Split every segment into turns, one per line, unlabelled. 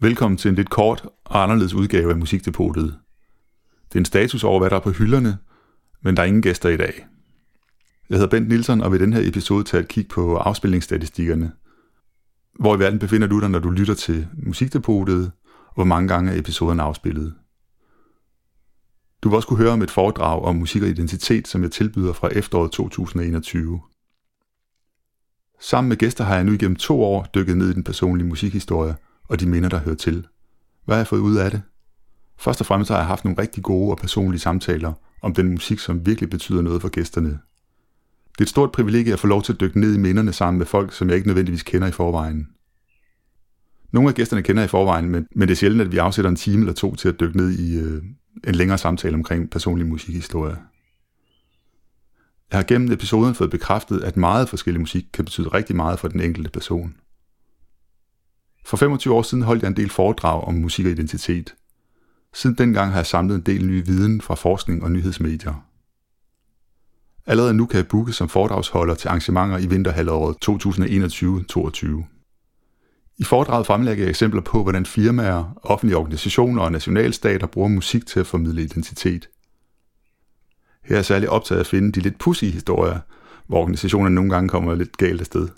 Velkommen til en lidt kort og anderledes udgave af Musikdepotet. Det er en status over, hvad der er på hylderne, men der er ingen gæster i dag. Jeg hedder Bent Nielsen, og vil den her episode tage et kig på afspilningsstatistikkerne. Hvor i verden befinder du dig, når du lytter til Musikdepotet, og hvor mange gange er episoden afspillet. Du vil også kunne høre om et foredrag om musik og identitet, som jeg tilbyder fra efteråret 2021. Sammen med gæster har jeg nu igennem to år dykket ned i den personlige musikhistorie – og de minder, der hører til. Hvad har jeg fået ud af det? Først og fremmest har jeg haft nogle rigtig gode og personlige samtaler om den musik, som virkelig betyder noget for gæsterne. Det er et stort privilegie at få lov til at dykke ned i minderne sammen med folk, som jeg ikke nødvendigvis kender i forvejen. Nogle af gæsterne kender jeg i forvejen, men, men det er sjældent, at vi afsætter en time eller to til at dykke ned i øh, en længere samtale omkring personlig musikhistorie. Jeg har gennem episoden fået bekræftet, at meget forskellig musik kan betyde rigtig meget for den enkelte person. For 25 år siden holdt jeg en del foredrag om musik og identitet. Siden dengang har jeg samlet en del ny viden fra forskning og nyhedsmedier. Allerede nu kan jeg booke som foredragsholder til arrangementer i vinterhalvåret 2021-22. I foredraget fremlægger jeg eksempler på, hvordan firmaer, offentlige organisationer og nationalstater bruger musik til at formidle identitet. Her er jeg særligt optaget at finde de lidt pussy historier, hvor organisationerne nogle gange kommer lidt galt afsted.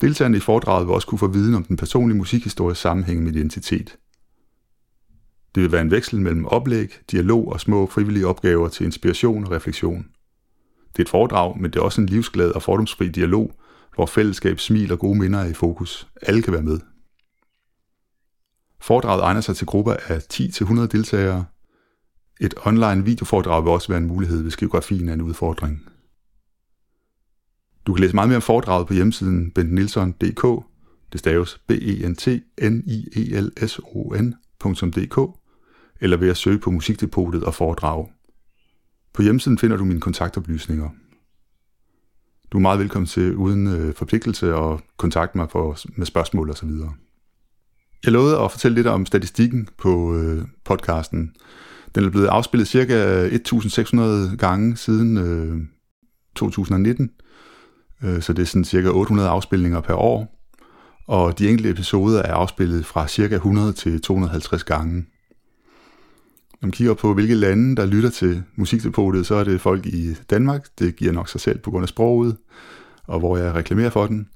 Deltagerne i foredraget vil også kunne få viden om den personlige musikhistorie sammenhæng med identitet. Det vil være en veksel mellem oplæg, dialog og små frivillige opgaver til inspiration og refleksion. Det er et foredrag, men det er også en livsglad og fordomsfri dialog, hvor fællesskab, smil og gode minder er i fokus. Alle kan være med. Foredraget egner sig til grupper af 10-100 deltagere. Et online videoforedrag vil også være en mulighed, hvis geografien er en udfordring. Du kan læse meget mere om foredraget på hjemmesiden bentnilsson.dk. Det staves b e n t n i e l s o n.dk eller ved at søge på Musikdepotet og foredrag. På hjemmesiden finder du mine kontaktoplysninger. Du er meget velkommen til uden øh, forpligtelse at kontakte mig for, med spørgsmål osv. Jeg lovede at fortælle lidt om statistikken på øh, podcasten. Den er blevet afspillet ca. 1600 gange siden øh, 2019, Øh, så det er sådan cirka 800 afspilninger per år. Og de enkelte episoder er afspillet fra cirka 100 til 250 gange. Når man kigger på, hvilke lande, der lytter til musikdepotet, så er det folk i Danmark. Det giver nok sig selv på grund af sproget, og hvor jeg reklamerer for den.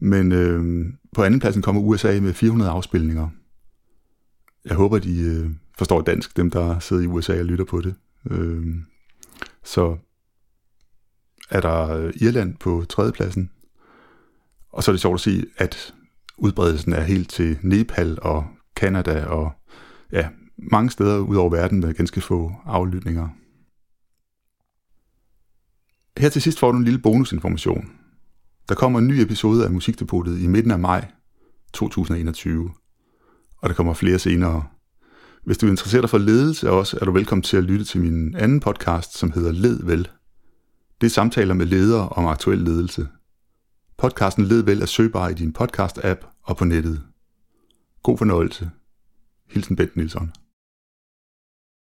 Men øh, på andenpladsen kommer USA med 400 afspilninger. Jeg håber, de øh, forstår dansk, dem der sidder i USA og lytter på det. Øh, så er der øh, Irland på tredjepladsen. Og så er det sjovt at sige, at udbredelsen er helt til Nepal og Kanada og ja, mange steder ud over verden med ganske få aflytninger. Her til sidst får du en lille bonusinformation. Der kommer en ny episode af Musikdepotet i midten af maj 2021, og der kommer flere senere. Hvis du er interesseret for ledelse også, er du velkommen til at lytte til min anden podcast, som hedder Led Vel. Det er samtaler med ledere om aktuel ledelse. Podcasten Led Vel er søgbar i din podcast-app og på nettet. God fornøjelse. Hilsen Bent Nielsen.